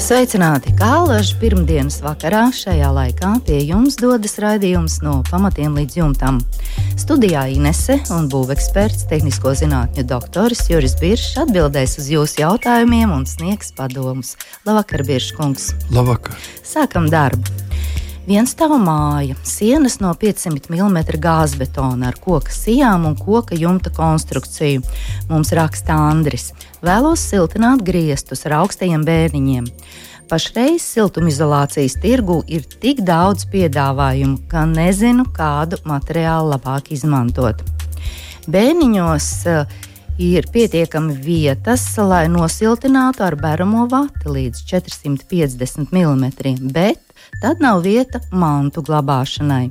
Sveicināti! Kā lažu pirmdienas vakarā šajā laikā pie jums dodas raidījums no pamatiem līdz jumtam. Studijā Inese un būveksperts, tehnisko zinātņu doktors Juris Biršs atbildēs uz jūsu jautājumiem un sniegs padomus. Labvakar, Birškungs! Labvakar! Sākam darbu! Viens stāv māja, sienas no 500 mm gāzbetona ar koka sijām un koka jumta konstrukciju. Mums raksta Andris. Vēlos siltināt griestus ar augstajiem bērniņiem. Pašreiz siltumizolācijas tirgu ir tik daudz piedāvājumu, ka nezinu, kādu materiālu labāk izmantot. Bērniņos uh, ir pietiekami vietas, lai nosiltinātu ar beramo vati līdz 450 mm, bet tad nav vieta mantu glabāšanai.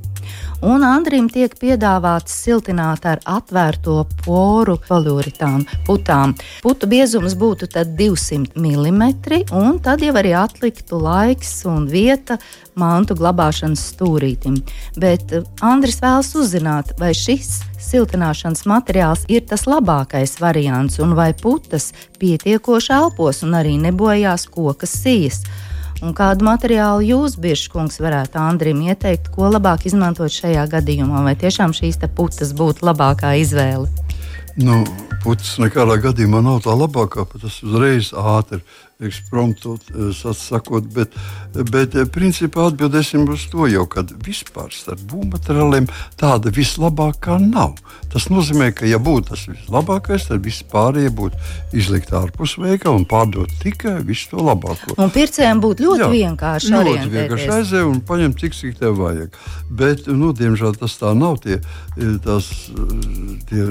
Un Andrim tiek piedāvāts siltināt ar atvērto poru poliuretānu putām. Putu biezums būtu 200 mm, un tad jau arī atliktu laiks un vieta mantu glabāšanas stūrītim. Bet eh, Andris vēlas uzzināt, vai šis siltināšanas materiāls ir tas labākais variants, un vai putas pietiekoši elpos un arī nebojās kokas sijas. Un kādu materiālu jūs, Biržkungs, varētu Andrim ieteikt, ko labāk izmantot šajā gadījumā? Vai tiešām šīs putas būtu labākā izvēle? Nu, putas nekādā gadījumā nav tā labākā, bet tas uzreiz ātri ekspromptu eh, sakot, bet, bet eh, principā atbildēsim uz to jau, kad vispār starp būvmateriāliem tāda vislabākā nav. Tas nozīmē, ka, ja būtu tas vislabākais, tad vispārējie būtu izlikt ārpus veikala un pārdot tikai visu to labāko. Un pircējiem būtu ļoti Jā, vienkārši ļoti vienkārši aiziet un paņemt cik cik tev vajag. Bet, nu, diemžēl tas tā nav. Tie, eh, tās, tie,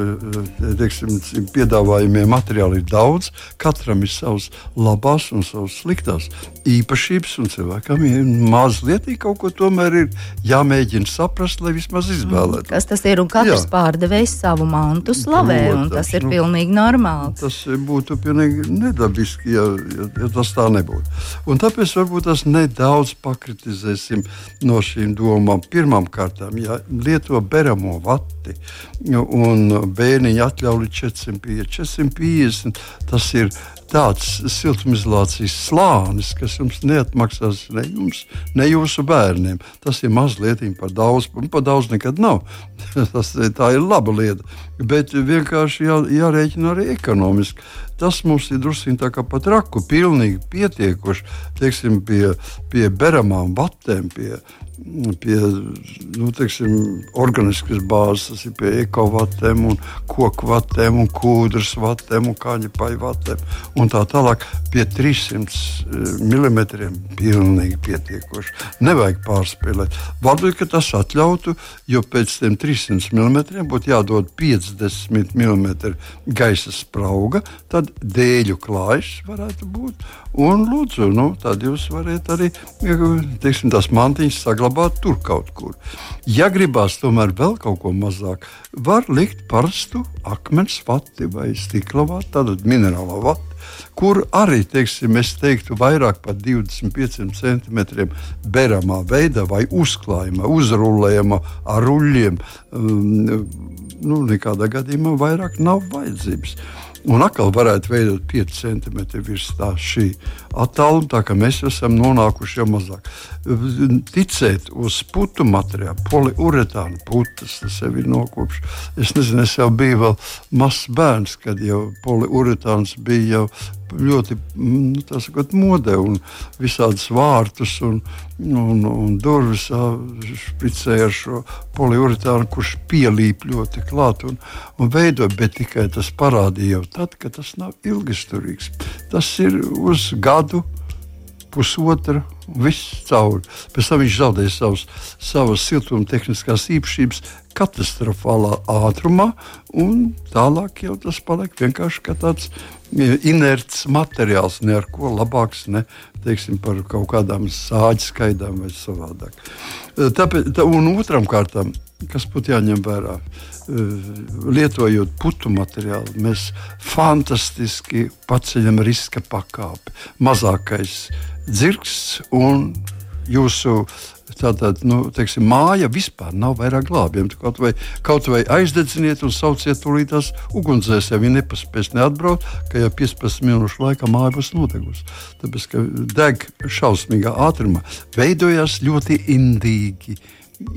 teiksim, piedāvājumie materiāli ir daudz, katram ir savs labās labās un savas sliktās īpašības, un cilvēkam ir mazliet kaut ko tomēr ir jāmēģina saprast, lai vismaz izvēlētos. Kas tas ir? Un katrs pārdevējs savu mantu slavē, Protams, un tas ir nu, pilnīgi normāli. Tas būtu pilnīgi nedabiski, ja, ja, ja tas tā nebūtu. Un tāpēc varbūt tas nedaudz pakritizēsim no šīm domām. Pirmkārt, ja lieto beramo vati un bērniņu atļauj 450, 450 tas ir tāds siltumizolācijas slānis, kas jums neatmaksās ne jums, ne jūsu bērniem. Tas ir mazliet par daudz, un par daudz nekad nav. Tas, tā ir laba lieta, bet vienkārši jā, jārēķina arī ekonomiski. Tas mums ir drusku tā kā pat raku, pilnīgi pietiekoši teiksim, pie, pie beramām vatēm, pie pie nu, teiksim, organiskas bāzes, pie ekovatēm, un koku vatēm, kūdras vatēm, kāņapai vatēm, un tā tālāk pie 300 mm. Pilnīgi pietiekoši. Nevajag pārspēlēt. Varbūt tas atļautu, jo pēc tam 300 mm būtu jādod 50 mm gaisa sprauga, tad dēļu klājs varētu būt. Un, lūdzu, nu, tad jūs varat arī teiksim, tās mantiņas saglabāt tur kaut kur. Ja gribās tomēr vēl kaut ko mazāk, var likt parastu akmens vati vai stikla vati, tādu minerālo vati. Kur arī, teiksim, es teiktu, vairāk par 25 centimetriem beramā veidā vai uzklājumā, uzrullējumā ar ruļļiem, um, nu, nekādā gadījumā vairāk nav vajadzības. Un atkal varētu veidot 5 centimetru virs tā šī attāluma, tā kā mēs esam nonākuši jau mazāk. Ticēt uz putu materiālu, poliuretānu putas, tas jau ir nokopš. Es nezinu, es jau biju vēl mazs bērns, kad jau poliuretāns bija jau ļoti nu, sakot, modē un visādas vārtus un, un, un durvis špicēja ar šo poliuretānu, kurš pielīp ļoti klāt un, un veido, bet tikai tas parādīja jau tad, kad tas nav ilgsturīgs. Tas ir uz gadu, pusotru viss cauri. Pēc tam viņš zaudēja savus, savas siltumtehniskās īpašības katastrofālā ātrumā, un tālāk jau tas paliek vienkārši kā tāds e, inerts materiāls, ne ar ko labāks, ne teiksim, par kaut kādām sāģu skaidām vai savādāk. E, tāpēc, tā, un otram kārtām kas būtu jāņem vērā. Lietojot putu materiālu, mēs fantastiski paceļam riska pakāpi. Mazākais dzirksts un jūsu Tātad, nu, teiksim, māja vispār nav vairāk glābjama. Kaut vai, kaut vai aizdedziniet un sauciet tūlītās ugunsdzēsē. Ja viņi nepaspēs neatbraukt, ka jau 15 minūšu laikā māja būs nodegusi. Tāpēc, ka deg šausmīgā ātrumā, veidojās ļoti indīgi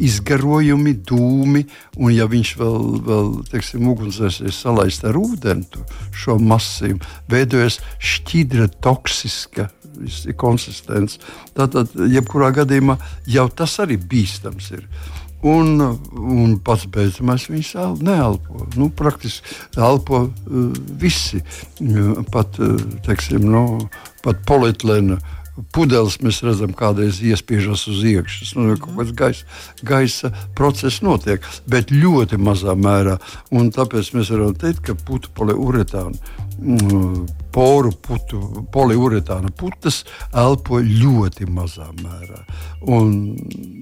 izgarojumi, dūmi, un ja viņš vēl, vēl teiksim, ugunsdzēsēs salaist ar ūdeni, šo masīvu, veidojas šķidra, toksiska konsistence. Tātad, jebkurā gadījumā, jau tas arī bīstams ir. Un, un pats beidzamais viņš neelpo. Nu, praktiski elpo uh, visi. Pat, uh, teiksim, nu, pat polietilēna pudeles mēs redzam, kādreiz iespiežas uz iekšas. Nu, kaut kāds gaisa, gaisa process notiek, bet ļoti mazā mērā. Un tāpēc mēs varam teikt, ka putu poliuretāna. Poru putu, poliuretāna putas elpo ļoti mazā mērā. Un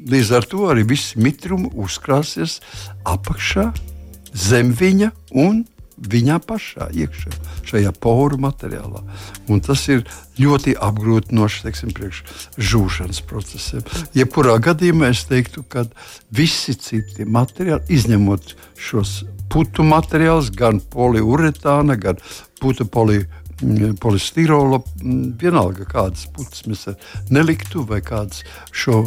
līdz ar to arī viss mitrums uzkrāsies apakšā, zem viņa un viņā pašā, iekšā, šajā poru materiālā. Un tas ir ļoti apgrūtinoši teiksim, priekš žūšanas procesiem. Jebkurā gadījumā es teiktu, ka visi citi materiāli, izņemot šos putu materiālus, gan poliuretāna, gan putu poliuretāna Mm, polistirola, mm, vienalga kādas putas mēs neliktu, vai kādas šo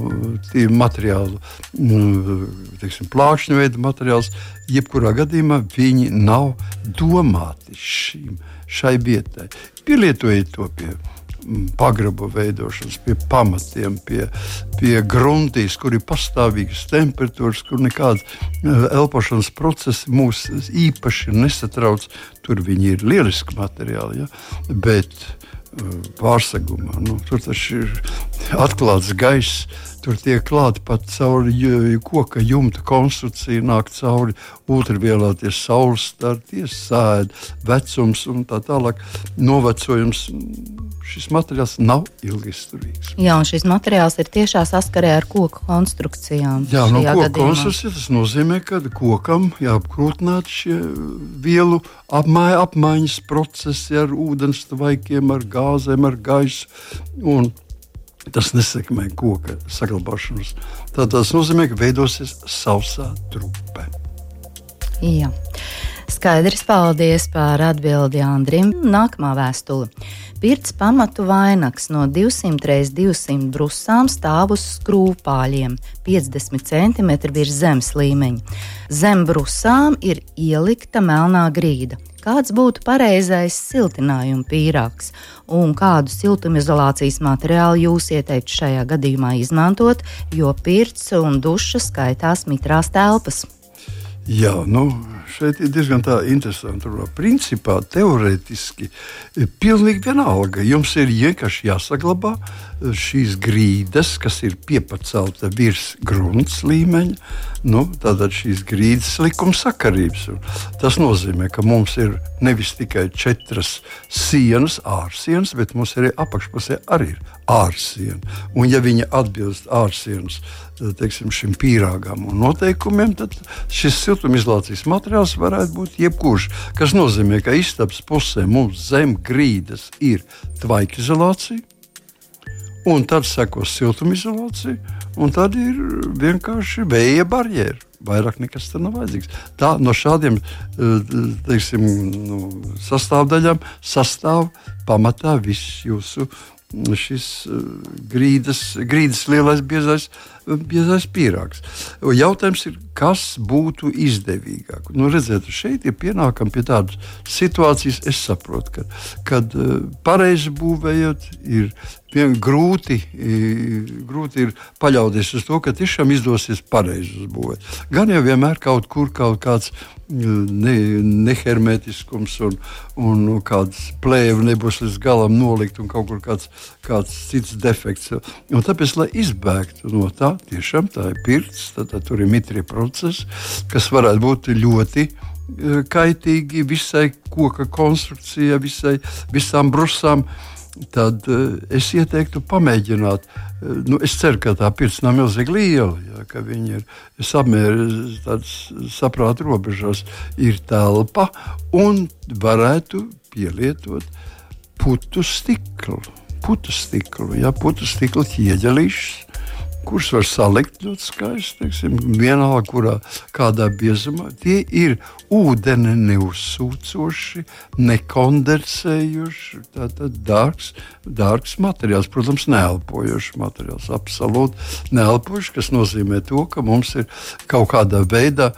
materiālu, mm, teiksim, plākšņu veidu materiāls, jebkurā gadījumā viņi nav domāti šīm, šai vietai. Pielietojiet to pie pagrabu veidošanas, pie pamatiem, pie, pie gruntīs, kur ir pastāvīgas temperatūras, kur nekāda eh, elpošanas procesi mūs īpaši nesatrauc. Tur viņi ir lieliski materiāli, ja? bet pārsegumā nu, tur taču ir atklāts gaiss Tur tiek klāta pat cauri koka jumta konstrukcija, nāk cauri ultravielā tie saules starti, sēdi, vecums un tā tālāk. Novecojums šis materiāls nav ilgizturīgs. Jā, un šis materiāls ir tiešā saskarē ar koku konstrukcijām. Jā, no koka konstrukcija tas nozīmē, ka kokam jāapkrūtināt šie vielu apmaiņa, apmaiņas procesi ar ūdens tvaikiem, ar gāzēm, ar gaisu. Un Tas nesekmē koka saglabāšanos. Tā tas nozīmē, ka veidosies sausā trupe. Jā. Skaidrs, paldies par atbildi Andrim. Nākamā vēstule. Pirts pamatu vainags no 200 x 200 brusām stāv uz skrūvpāļiem, 50 cm virs zemes līmeņa. Zem brusām ir ielikta melnā grīda kāds būtu pareizais siltinājuma pīrāgs un kādu siltumizolācijas materiālu jūs ieteiktu šajā gadījumā izmantot, jo pirts un duša skaitās mitrās telpas. Jā, nu, šeit ir diezgan interesanti. Principā, teorētiski, ir pilnīgi vienalga. Jums ir vienkārši jāsaglabā šīs grīdas, kas ir piepacelta virs grunts līmeņa. Nu, tātad šīs grīdas likumsakarības. Tas nozīmē, ka mums ir nevis tikai četras sienas, ārsienas, bet mums arī apakšpusē arī ir ārsiena. Un, ja viņi atbilst ārsienas teiksim, šim pīrāgam un noteikumiem, tad šis siltumizolācijas materiāls varētu būt jebkurš. Tas nozīmē, ka istabas pusē mums zem grīdas ir tvaikizolācija. Un tad sekos siltumizolācija, un tad ir vienkārši vēja barjera. Vairāk nekas tam nav vajadzīgs. Tā no šādiem eh, teiksim, nu, sastāvdaļām sastāv pamatā viss jūsu šis eh, grīdas, grīdas lielais biezais, biezais pīrāgs. Jautājums ir, kas būtu izdevīgāk? Nu, redziet, šeit ir pienākam pie tādas situācijas, es saprotu, ka, kad eh, pareizi būvējot, ir vien grūti, grūti ir paļauties uz to, ka tiešām izdosies pareizi uzbūvēt. Gan jau vienmēr kaut kur kaut kāds ne, nehermetiskums un, un nu, kāds plēve nebūs līdz galam nolikt un kaut kur kāds, kāds cits defekts. Un tāpēc, lai izbēgtu no tā, tiešām tā ir pirts, tad, tad tur ir mitrie procesi, kas varētu būt ļoti kaitīgi visai koka konstrukcijai, visai, visām brusām. Tad uh, es ieteiktu pamēģināt. Uh, nu, es ceru, ka tā pirts nav milzīgi liela, ja, ka viņi ir samērā saprāta robežās, ir telpa un varētu pielietot putu stiklu. Putu stiklu, ja, putu stikla ķieģelīšus kurus var salikt ļoti skaisti. Teiksim, vienalga, kurā kādā biezumā tie ir ūdeni neuzsūcoši, nekondensējuši. Tātad dārgs, dārgs materiāls, protams, neelpojošs materiāls, absolūti neelpojošs, kas nozīmē to, ka mums ir kaut kādā veidā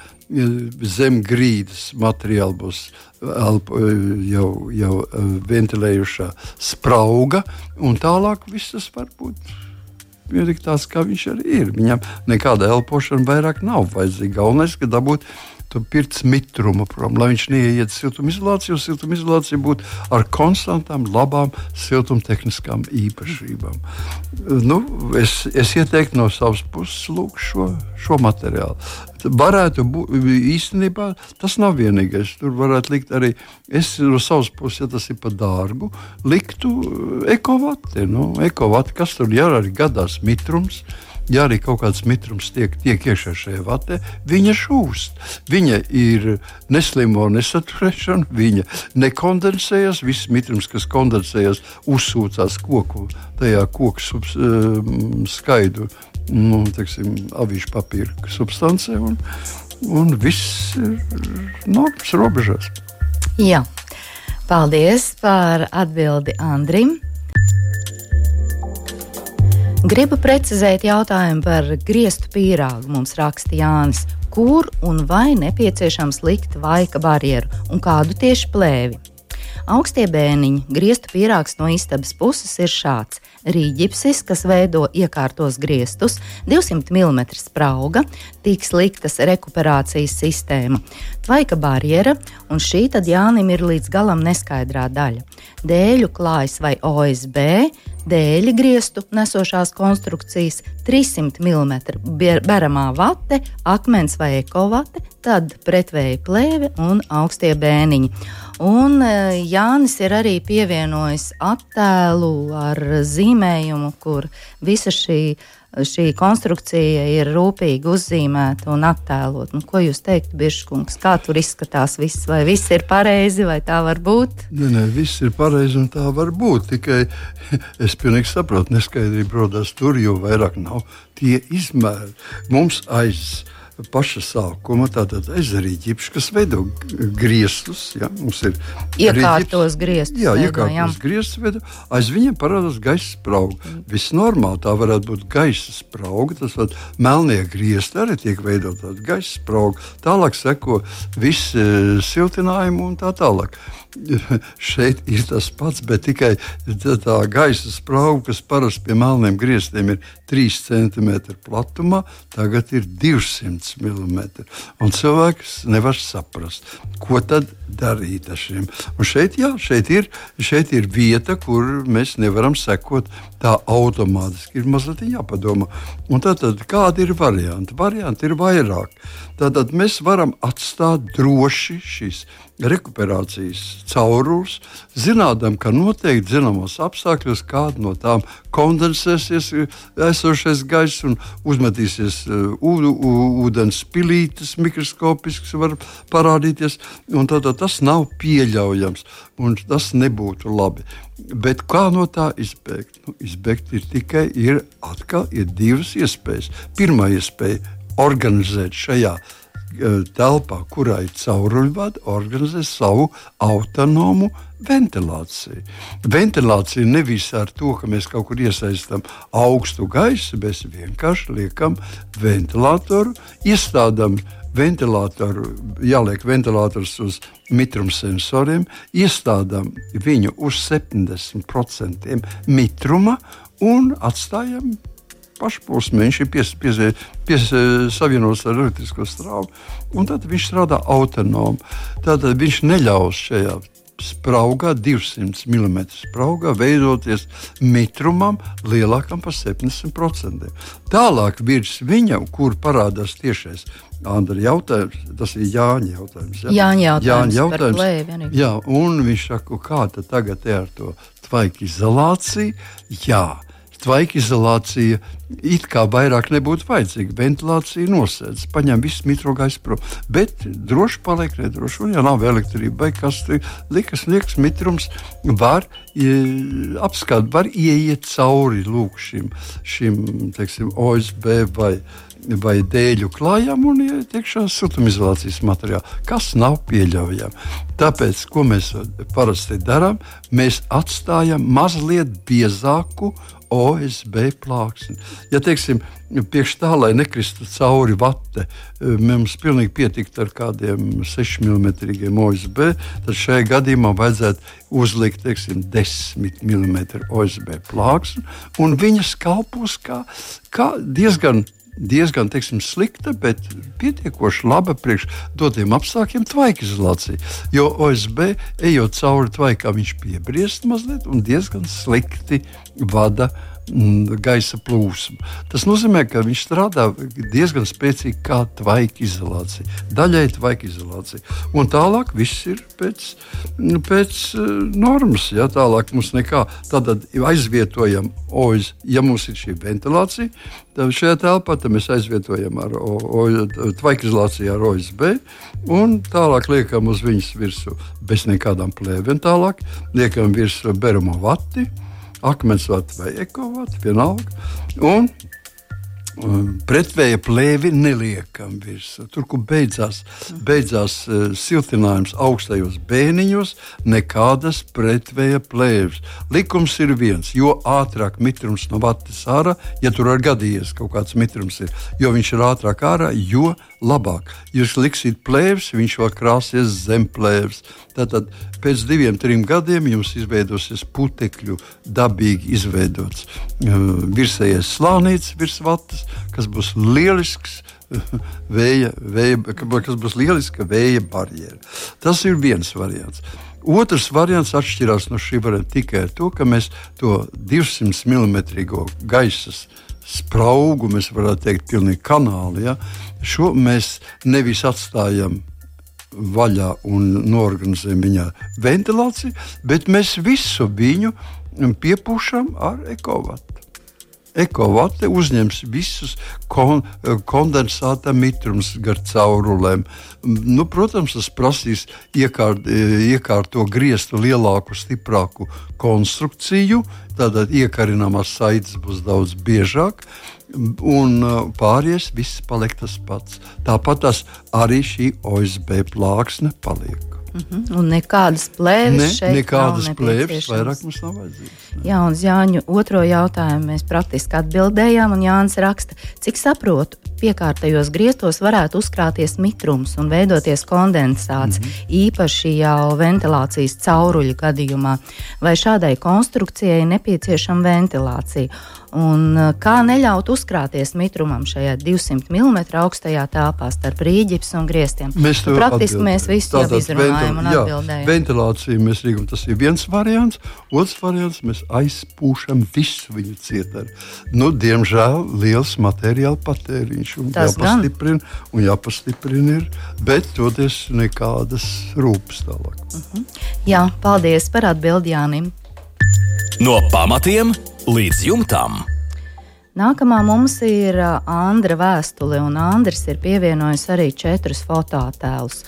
zem grīdas materiāli būs jau, jau ventilējušā sprauga, un tālāk viss tas var būt tāds, kā viņš arī ir. Viņam nekāda elpošana vairāk nav vajadzīga. Galvenais, ka dabūt to pirts mitrumu prom, lai viņš neieiet siltumizolāciju, jo siltumizolācija būtu ar konstantām, labām siltumtehniskām īpašībām. Nu, es, es ieteiktu no savas puses lūk, šo, šo materiālu varētu būt īstenībā tas nav vienīgais. Tur varētu likt arī, es no savas puses, ja tas ir par dārgu, liktu eh, ekovati. Nu, ekovati kas tur ir arī gadās mitrums. Ja arī kaut kāds mitrums tiek, tiek iekšā šajā vatē, viņa šūst. Viņa ir neslimo nesaturēšana, viņa nekondensējas. Viss mitrums, kas kondensējas, uzsūcās koku, tajā koku subs, um, skaidu nu, teiksim, avīžu papīra substancē, un, un viss ir normas robežās. Jā. Paldies par atbildi Andrim. Gribu precizēt jautājumu par griestu pīrāgu. Mums raksta Jānis, kur un vai nepieciešams likt vaika barjeru un kādu tieši plēvi. Augstie bēniņi, griestu pīrāgs no istabas puses ir šāds rīģipsis, kas veido iekārtos griestus, 200 mm sprauga, tiks liktas rekuperācijas sistēma, tvaika barjera, un šī tad Jānim ir līdz galam neskaidrā daļa. Dēļu klājas vai OSB, dēļi griestu nesošās konstrukcijas, 300 mm beramā vate, akmens vai ekovate, tad pretvēja plēve un augstie bēniņi. Un e, Jānis ir arī pievienojis attēlu ar zīmējumu, kur visa šī, šī konstrukcija ir rūpīgi uzzīmēta un attēlot. Nu, ko jūs teiktu, Biržkungs, kā tur izskatās viss? Vai viss ir pareizi, vai tā var būt? Nē, nē, viss ir pareizi un tā var būt. Tikai es pilnīgi saprotu, neskaidrība rodas tur, jo vairāk nav tie izmēri. Mums aiz paša sākuma tātad ezerīģipši, kas veido griestus. Ja, mums ir iekārtos griestus. Jā, iekārtos griestus veido. Aiz viņiem parādās gaisa sprauga. Mm. Viss normāli tā varētu būt gaisa sprauga. Tas var melnie griesti arī tiek veidot tāda gaisa sprauga. Tālāk seko viss e, siltinājumu un tā tālāk. šeit ir tas pats, bet tikai tā gaisa sprauga, kas parasti pie melniem grieztiem ir 3 cm platumā, tagad ir 200 mm. Un cilvēks nevar saprast, ko tad darīt ar šiem. Un šeit, jā, šeit, ir, šeit ir vieta, kur mēs nevaram sekot tā automātiski. Ir mazliet jāpadomā. Un tad, tad kādi ir varianti? Varianti ir vairāk. Tātad mēs varam atstāt droši šīs rekuperācijas caurules, zinām, ka noteikti zināmos apstākļos kāda no tām kondensēsies esošais gaiss un uzmetīsies ūdens pilītes, mikroskopisks var parādīties. Tad tas nav pieļaujams un tas nebūtu labi. Bet kā no tā izbēgt? Nu, izbēgt ir tikai ir atkal ir divas iespējas. Pirmā iespēja organizēt šajā e, telpā, kurā ir cauruļvadi, organizē savu autonomu ventilāciju. Ventilācija nevis ar to, ka mēs kaut kur iesaistām augstu gaisu, mēs vienkārši liekam ventilatoru, iestādām ventilatoru, jāliek ventilators uz mitrumsensoriem, iestādām viņu uz 70% mitruma un atstājam pašplūsmē, viņš ir pies, pies, pies, savienots ar elektrisko strāvu, un tad viņš strādā autonomi. Tātad viņš neļaus šajā spraugā, 200 mm spraugā, veidoties mitrumam lielākam par 70%. Tālāk virs viņa, kur parādās tiešais Andra jautājums, tas ir Jāņa jautājums. Ja? Jāņa jautājums, Jāņa jautājums. Plēvi, jā, un viņš saka, kā tagad ir ar to tvaika izolāciju? Jā, tvaika izolācija it kā vairāk nebūtu vajadzīga. Ventilācija nosēdz, paņem visu mitro gaisu prom. Bet droši paliek nedroši. Un, ja nav elektrība, vai kas likas, liekas, mitrums var apskatīt, var ieiet cauri lūk, šim, šim teiksim, OSB vai, vai dēļu klājām un ieiet iekšā siltumizolācijas materiālā, kas nav pieļaujami. Tāpēc, ko mēs parasti darām, mēs atstājam mazliet biezāku OSB plāksni. Ja teiksim, priekš tā, lai nekristu cauri vate, mums pilnīgi pietikt ar kādiem 6 mm OSB, tad šajā gadījumā vajadzētu uzlikt teiksim, 10 mm OSB plāksni, un viņas kalpos kā, kā diezgan diezgan teiksim, slikta, bet pietiekoši laba priekš dotiem apstākļiem tvaika izolācija. Jo OSB, ejot cauri tvaikam, viņš piebriest mazliet un diezgan slikti vada gaisa plūsmu. Tas nozīmē, ka viņš strādā diezgan spēcīgi kā tvaika izolācija, daļai tvaika izolācija. Un tālāk viss ir pēc, pēc uh, normas. Ja? Tālāk mums nekā tāda aizvietojam, oiz, ja mums ir šī ventilācija, šajā telpā mēs aizvietojam ar tvaika izolāciju ar OSB un tālāk liekam uz viņas virsmu bez nekādām plēvēm. Tālāk liekam virsmu berumu vati akmens vatu vai ekovatu, vienalga. Un pretvēja plēvi neliekam virsū. Tur, kur beidzās, beidzās uh, siltinājums augstajos bēniņos, nekādas pretvēja plēves. Likums ir viens, jo ātrāk mitrums no vatas ārā, ja tur ir gadījies kaut kāds mitrums, ir, jo viņš ir ātrāk ārā, jo labāk. Jūs liksiet plēves, viņš vēl krāsies zem plēves. Tātad pēc diviem, trim gadiem jums izveidosies putekļu dabīgi izveidots uh, virsējais slānīts virs vatas kas būs lielisks. Vēja, vēja, kas būs lieliska vēja barjera. Tas ir viens variants. Otrs variants atšķirās no šī varianta tikai ar to, ka mēs to 200 mm gaisa spraugu, mēs varētu teikt, pilnīgi kanāli. Ja? Šo mēs nevis atstājam vaļā un norganizējam viņā ventilāciju, bet mēs visu viņu piepūšam ar ekovatu. Ekovate uzņems visus kon, kondensāta mitrumus gar caurulēm. Nu, protams, tas prasīs iekārt, iekārto grieztu lielāku, stiprāku konstrukciju, tātad iekarināmās saites būs daudz biežāk. Un pārējais viss paliek tas pats. Tāpat tas arī šī OSB plāksne paliek. Mm -hmm. Un nekādas plēves ne, šeit nekādas nav plēves vairāk mums nav vajadzīgas. Jā, un Jāņu otro jautājumu mēs praktiski atbildējām, un Jānis raksta, cik saprotu, piekārtajos griestos varētu uzkrāties mitrums un veidoties kondensāts, mm -hmm. īpaši jau ventilācijas cauruļu gadījumā, vai šādai konstrukcijai nepieciešama ventilācija. Un uh, kā neļaut uzkrāties mitrumam šajā 200 mm augstajā telpā starp rīģips un griestiem? Mēs to praktiski atbildējam. mēs visu jau izrunājam un atbildējam. Ventilācija mēs rīkam, tas ir viens variants. Otrs variants mēs aizpūšam visu viņu cietāru. Nu, diemžēl liels materiāla patēriņš un tas jāpastiprina, gan. un jāpastiprina ir, bet toties nekādas rūpes tālāk. Uh mhm. -huh. Jā, paldies par atbildi Jānim. No pamatiem līdz jumtam. Nākamā mums ir Andra vēstule, un Andris ir pievienojis arī četrus fototēlus.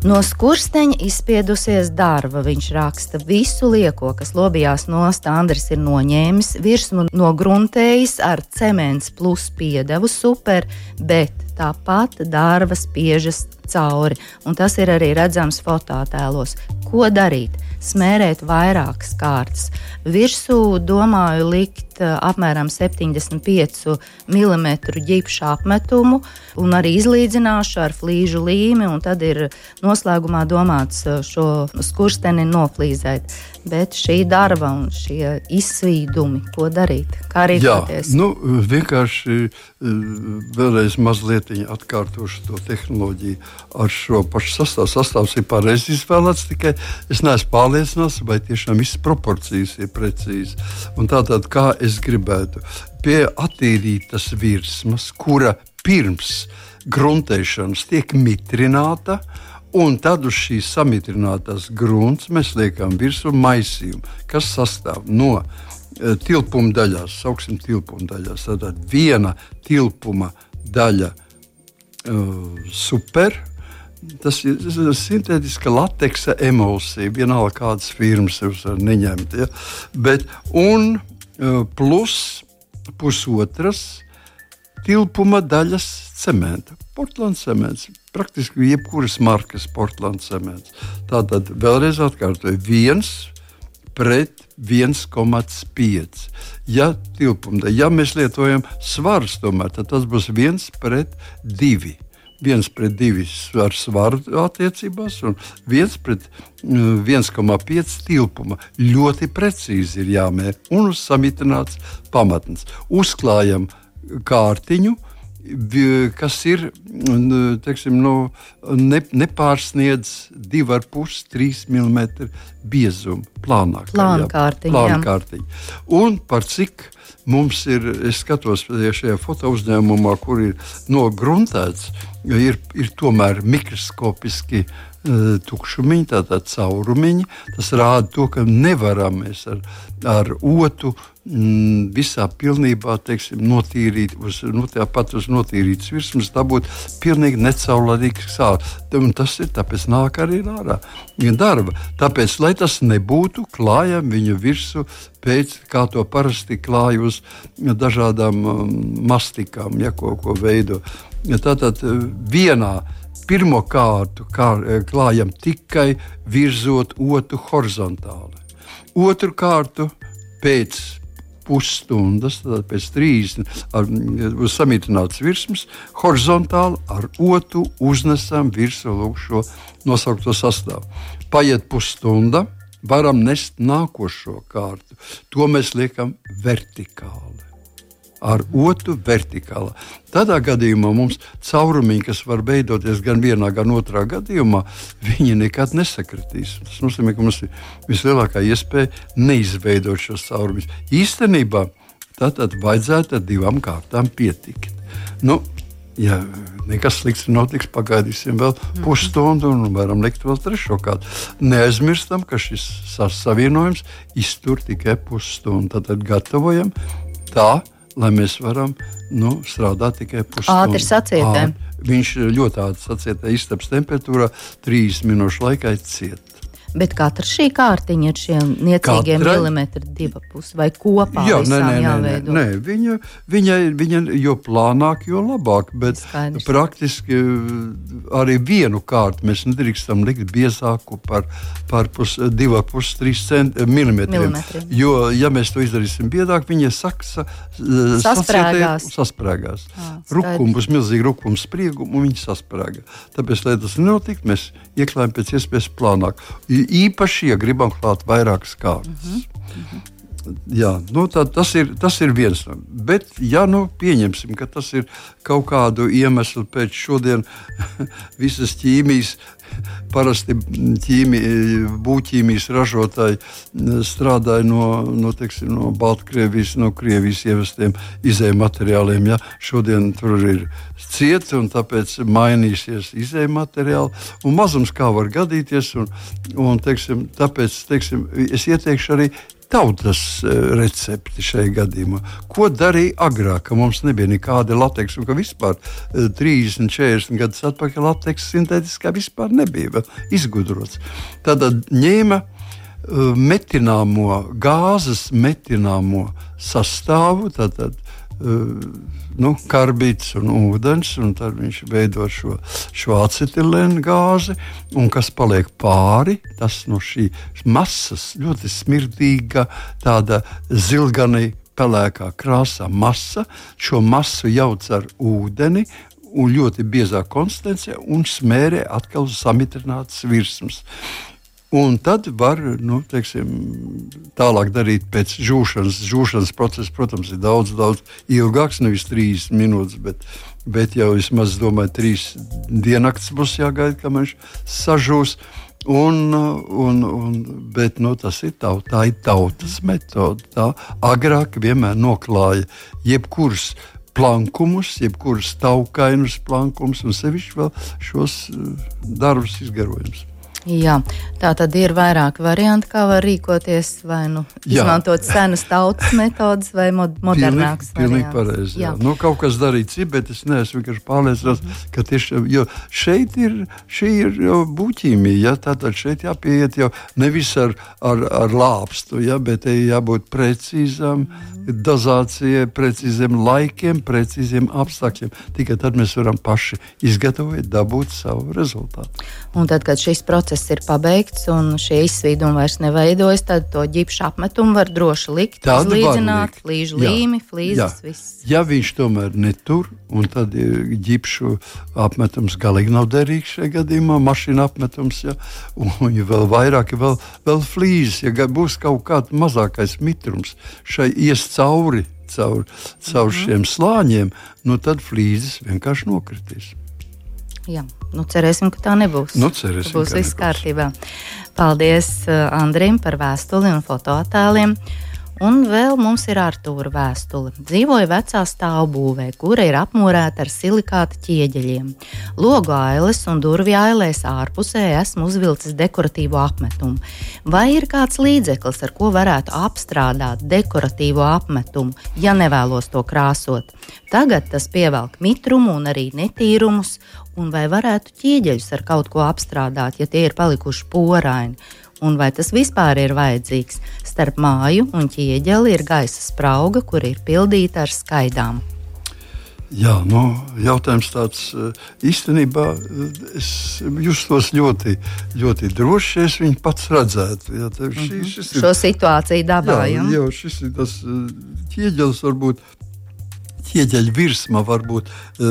No skursteņa izspiedusies darba, viņš raksta visu lieko, kas lobijās nost. Andris ir noņēmis virsmu nogruntējis ar cements plus piedevu super, bet tāpat darba spiežas cauri, un tas ir arī redzams fototēlos. Ko darīt? smērēt vairākas kārtas. Virsū domāju likt eh, apmēram 75 mm ģipšu apmetumu un arī izlīdzināšu ar flīžu līmi, un tad ir noslēgumā domāts eh, šo skursteni noflīzēt. Bet šī darba un šie izsvīdumi, ko darīt? Kā rīkoties? Jā, nu, vienkārši eh, vēlreiz mazliet atkārtošu to tehnoloģiju ar šo pašu sastāvu. Sastāvs ir pareizi izvēlēts, tikai es neesmu pārliecināts, vai tiešām visas proporcijas ir precīzi. Tātad, kā es gribētu, pie attīrītas virsmas, kura pirms gruntēšanas tiek mitrināta. Un tad uz šīs samitrinātās grunts mēs liekam virsū maisījumu, kas sastāv no uh, tilpuma daļās, sauksim tilpuma daļās. Tātad viena tilpuma daļa uh, super, tas ir sintētiska lateksa emulsija. Vienalga, kādas firmas jūs varat neņemt. Ja? Bet, un uh, plus pusotras tilpuma daļas cementa. Portugāles cements, praktiski jebkuras markas Portugāles cements. Tātad vēlreiz atkārtoju, viens pret 1,5. Ja, tilpumda, ja mēs lietojam svarus, tomēr, tad tas būs viens pret divi viens pret divi ar svaru attiecībās, un viens pret 1,5 mm, tilpuma. Ļoti precīzi ir jāmēr un uzsamitināts pamatnes. Uzklājam kārtiņu, kas ir teiksim, nu, ne, nepārsniedz 2,5-3 mm biezumu plānā kārtiņā. Un par cik mums ir, es skatos šajā foto uzņēmumā, kur ir nogruntēts, ir, ir tomēr mikroskopiski uh, tukšumiņi, tātad caurumiņi. Tas rāda to, ka nevaram mēs ar, ar otu mm, visā pilnībā teiksim, notīrīt, uz, nu, tāpat uz notīrītas virsmas, dabūt pilnīgi necaurlaidīgs sāls. Tas ir tāpēc nāk arī ārā darba. Tāpēc, lai tas nebūtu, klājam viņu virsmu pēc kā to parasti klāj uz dažādām um, mastikām, ja ko, ko veido. Tātad vienā pirmo kārtu kā, klājam tikai virzot otru horizontāli. Otru kārtu pēc pusstundas, tad pēc 30 ar, uz samītinātas virsmas, horizontāli ar otru uznesam virsmu šo nosaukto sastāvu. Paiet pusstunda, varam nest nākošo kārtu. To mēs liekam vertikāli ar otru vertikāli. Tādā gadījumā mums caurumiņi, kas var veidoties gan vienā, gan otrā gadījumā, viņi nekad nesakritīs. Tas nozīmē, ka mums ir vislielākā iespēja neizveidot šos caurumus. Īstenībā tātad vajadzētu ar divām kārtām pietikt. Nu, ja nekas slikts notiks, pagaidīsim vēl mm. pusstundu un varam likt vēl trešo kārtu. Neaizmirstam, ka šis savienojums iztur tikai pusstundu. Tad gatavojam tā, lai mēs varam nu, strādāt tikai pusstundu. Ātri sacietē. Viņš ļoti ātri sacietē istabas temperatūrā, trīs minūšu laikā ciet. Bet katra šī kārtiņa ir šiem niecīgiem Katra... milimetri, divi pusi vai kopā. Jā, nē, nē, nē, nē, nē. Viņa, viņa, viņa jo plānāk, jo labāk. Bet Skaidrs. praktiski arī vienu kārtu mēs nedrīkstam likt biezāku par, par pus, 2,5 mm. Jo, ja mēs to izdarīsim biedāk, viņa saksa, sasprāgās. sasprāgās. Rukums būs milzīgi rukums spriegumu un viņi sasprāga. Tāpēc, lai tas nenotiktu, mēs ieklājam pēc iespējas plānāk īpaši, ja gribam klāt vairākas kārtas. Mm -hmm. Jā, nu, tā, tas, ir, tas ir viens no. Bet, ja nu pieņemsim, ka tas ir kaut kādu iemeslu pēc šodien visas ķīmijas, parasti ķīmi, būvķīmijas ražotāji strādāja no, no, teiksim, no Baltkrievijas, no Krievijas ievestiem izējuma materiāliem. Ja? Šodien tur ir cieta un tāpēc mainīsies izējuma materiāli. Mazums kā var gadīties. Un, un, teiksim, tāpēc teiksim, es ieteikšu arī tautas e, recepti šajā gadījumā. Ko darīja agrāk, kad mums nebija nekāda lateksa, un ka vispār 30, e, 40 gadus atpakaļ lateksa sintētiskā vispār nebija izgudrots. Tad ņēma e, metināmo gāzes metināmo sastāvu, tātad nu, karbīts un ūdens, un tad viņš veido šo, šo acetilēnu gāzi, un kas paliek pāri, tas no šīs masas ļoti smirdīga, tāda zilgani pelēkā krāsā masa, šo masu jauc ar ūdeni. Un ļoti biezā konstitūcijā un smērē atkal samitrinātas virsmas. Un tad var nu, teiksim, tālāk darīt pēc žūšanas. Žūšanas process, protams, ir daudz, daudz ilgāks, nevis trīs minūtes, bet, bet jau vismaz, domāju, trīs diennakts būs jāgaida, kamēr viņš sažūs. Un, un, un, bet nu, tas ir taut, tā ir tautas metode. Tā agrāk vienmēr noklāja jebkurus plankumus, jebkurus taukainus plankumus, un sevišķi vēl šos eh, darbus izgarojumus. Jā, tā tad ir vairāki varianti, kā var rīkoties. Vai nu jā. izmantot senas tautas metodas, vai mod modernākas. Pilnīgi pareizi. Jā. Jā. Nu, kaut kas darīts, bet es neesmu vienkārši pārliecināts, mm -hmm. ka tieši jo šeit ir, ir buķīmija. Ja? Tātad šeit jāpieiet jau nevis ar, ar, ar lāpstu, ja? bet jābūt precīzam, mm -hmm. dozācijai, precīziem laikiem, precīziem apstākļiem. Tikai tad mēs varam paši izgatavot, dabūt savu rezultātu. Un tad, kad šis process ir pabeigts un šie izsvīdumi vairs neveidojas, tad to ģipšu apmetumu var droši likt, izlīdzināt, flīžu līmi, flīzes, viss. Ja viņš tomēr netur, un tad ģipšu apmetums galīgi nav derīgs šajā gadījumā, mašīna apmetums, ja, un ja vēl vairāk, ja vēl, vēl flīzes, ja būs kaut kāds mazākais mitrums šai ies cauri, caur, caur mm -hmm. šiem slāņiem, nu tad flīzes vienkārši nokritīs. Jā, nu cerēsim, ka tā nebūs. Nu, cerēsim, būs viss kārtībā. Paldies uh, Andrim par vēstuli un fotoattēliem. Un vēl mums ir Artūra vēstule. Dzīvoja vecā stāvbūvē, kura ir apmūrēta ar silikāta ķieģeļiem. Logu ailes un durvju ailēs ārpusē esmu uzvilcis dekoratīvo apmetumu. Vai ir kāds līdzeklis, ar ko varētu apstrādāt dekoratīvo apmetumu, ja nevēlos to krāsot? Tagad tas pievelk mitrumu un arī netīrumus, un vai varētu ķieģeļus ar kaut ko apstrādāt, ja tie ir palikuši poraini un vai tas vispār ir vajadzīgs. Starp māju un ķieģeli ir gaisa sprauga, kur ir pildīta ar skaidām. Jā, nu, jautājums tāds eh, īstenībā eh, es justos ļoti, ļoti droši, ja es viņu pats redzētu. Jā, šī, šis ir, Šo situāciju dabā. Jā, jā, šis ir tas eh, ķieģelis varbūt ķieģeļa virsma var būt e,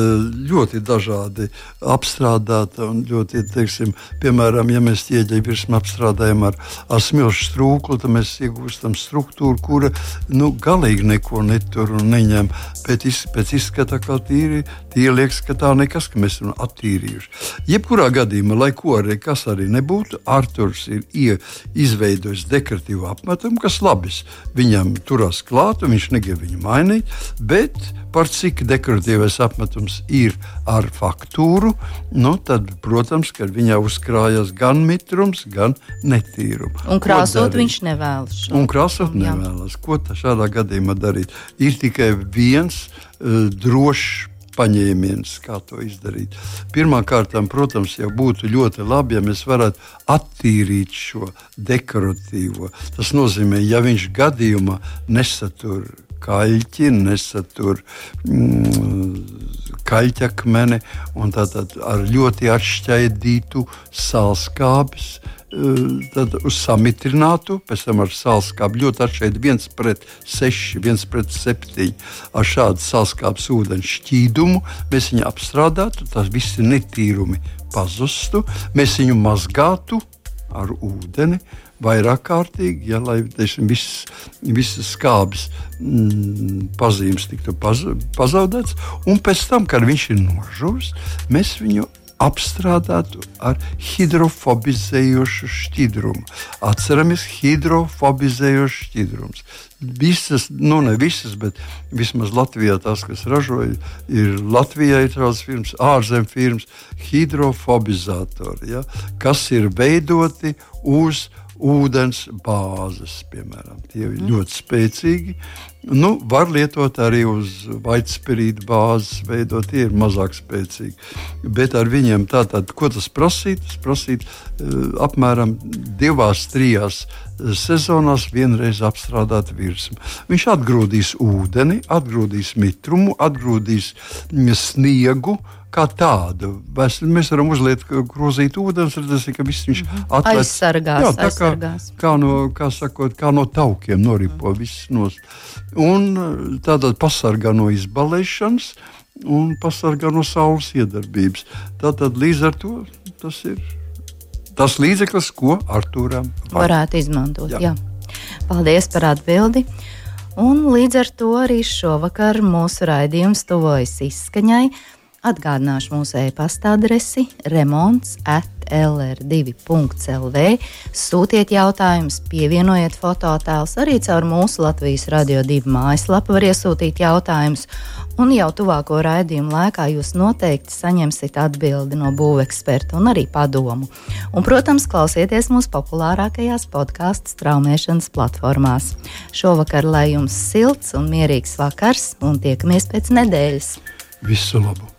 ļoti dažādi apstrādāta. Ļoti, teiksim, piemēram, ja mēs ķieģeļa virsmu apstrādājam ar, ar smilšu strūklu, tad mēs iegūstam struktūru, kura nu, galīgi neko netur un neņem. Bet iz, pēc izskata kā tīri, tīri liekas, ka tā nekas, ka mēs esam attīrījuši. Jebkurā gadījumā, lai ko arī kas arī nebūtu, Arthurs ir ie, izveidojis dekoratīvu apmetumu, kas labs. Viņam turās klāt, un viņš negrib viņu mainīt, bet par cik dekoratīvais apmetums ir ar faktūru, nu, tad, protams, ka viņā uzkrājas gan mitrums, gan netīrums. Un krāsot viņš nevēlas. Šo. Un krāsot Jā. nevēlas. Ko šādā gadījumā darīt? Ir tikai viens uh, drošs paņēmiens, kā to izdarīt. Pirmkārt, protams, jau būtu ļoti labi, ja mēs varētu attīrīt šo dekoratīvo. Tas nozīmē, ja viņš gadījumā nesatur kaļķi, nesatur mm, kaļķakmeni un tātad ar ļoti atšķaidītu sālskābes. Eh, tad uz samitrinātu, pēc tam ar sālskābu ļoti atšķirīgi, viens pret seši, viens pret septiņi. Ar šādu sālskābes ūdens šķīdumu mēs viņu apstrādātu, tas viss ir netīrumi pazustu, mēs viņu mazgātu ar ūdeni vairāk kārtīgi, ja, lai teiksim, viss, visas skābes mm, pazīmes tiktu paz, pazaudētas. Un pēc tam, kad viņš ir nožuvis, mēs viņu apstrādātu ar hidrofobizējošu šķidrumu. Atceramies, hidrofobizējošs šķidrums. Visas, nu ne visas, bet vismaz Latvijā tās, kas ražoja, ir Latvijā ir tādas firmas, ārzemju firmas, hidrofobizatori, ja, kas ir veidoti uz ūdens bāzes, piemēram. Tie ir mm. ļoti spēcīgi. Nu, var lietot arī uz vaitspirīta bāzes, veidot, tie ir mazāk spēcīgi. Bet ar viņiem tātad, ko tas prasīt? Tas prasīt uh, apmēram divās, trijās eh, sezonās vienreiz apstrādāt virsmu. Viņš atgrūdīs ūdeni, atgrūdīs mitrumu, atgrūdīs mm, sniegu, uh, kā tādu. Mēs, mēs varam uzliet grozīt ūdeni, redzēsim, ka viss viņš mhm. atlēc. aizsargās. Jā, tā aizsargās. kā, kā, no, kā, sakot, kā no taukiem noripo mm. viss nos. Un tātad pasargā no izbalēšanas un pasargā no saules iedarbības. Tātad līdz ar to tas ir tas līdzeklis, ko Artūram var. varētu izmantot. Jā. Jā. Paldies par atbildi! Un līdz ar to arī šovakar mūsu raidījums tuvojas izskaņai. Atgādināšu mūsu e-pasta adresi remonds at lr2.lv. Sūtiet jautājumus, pievienojiet fototēlus. Arī caur mūsu Latvijas radio divu mājaslapu var iesūtīt jautājumus. Un jau tuvāko raidījumu laikā jūs noteikti saņemsiet atbildi no būveksperta un arī padomu. Un, protams, klausieties mūsu populārākajās podkāstu straumēšanas platformās. Šovakar lai jums silts un mierīgs vakars, un tiekamies pēc nedēļas. Visu labu!